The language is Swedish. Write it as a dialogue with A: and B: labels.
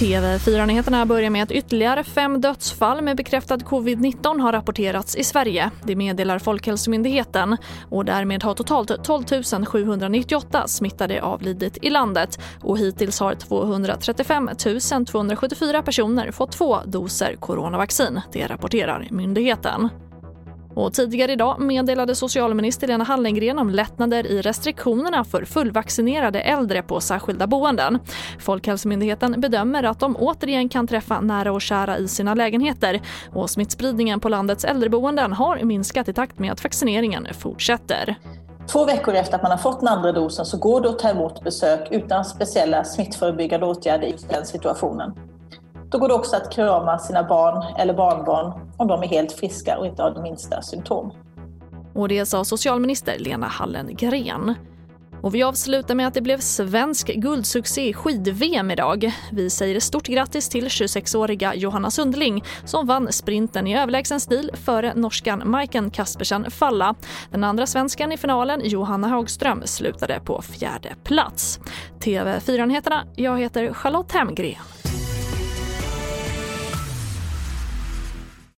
A: TV4-nyheterna börjar med att ytterligare fem dödsfall med bekräftad covid-19 har rapporterats i Sverige. Det meddelar Folkhälsomyndigheten. Och därmed har totalt 12 798 smittade avlidit i landet. Och hittills har 235 274 personer fått två doser coronavaccin. Det rapporterar myndigheten. Och tidigare idag meddelade socialminister Lena Hallengren om lättnader i restriktionerna för fullvaccinerade äldre på särskilda boenden. Folkhälsomyndigheten bedömer att de återigen kan träffa nära och kära i sina lägenheter och smittspridningen på landets äldreboenden har minskat i takt med att vaccineringen fortsätter.
B: Två veckor efter att man har fått den andra dosen så går det att ta emot besök utan speciella smittförebyggande åtgärder i den situationen. Då går det också att krama sina barn eller barnbarn om de är helt friska och inte har de minsta symptom.
A: Och det sa socialminister Lena Hallengren. Och vi avslutar med att det blev svensk guldsuccé i skid-VM idag. Vi säger stort grattis till 26-åriga Johanna Sundling som vann sprinten i överlägsen stil före norskan Majken Kaspersen Falla. Den andra svenskan i finalen, Johanna Hagström, slutade på fjärde plats. TV4-nyheterna, jag heter Charlotte Hemgren.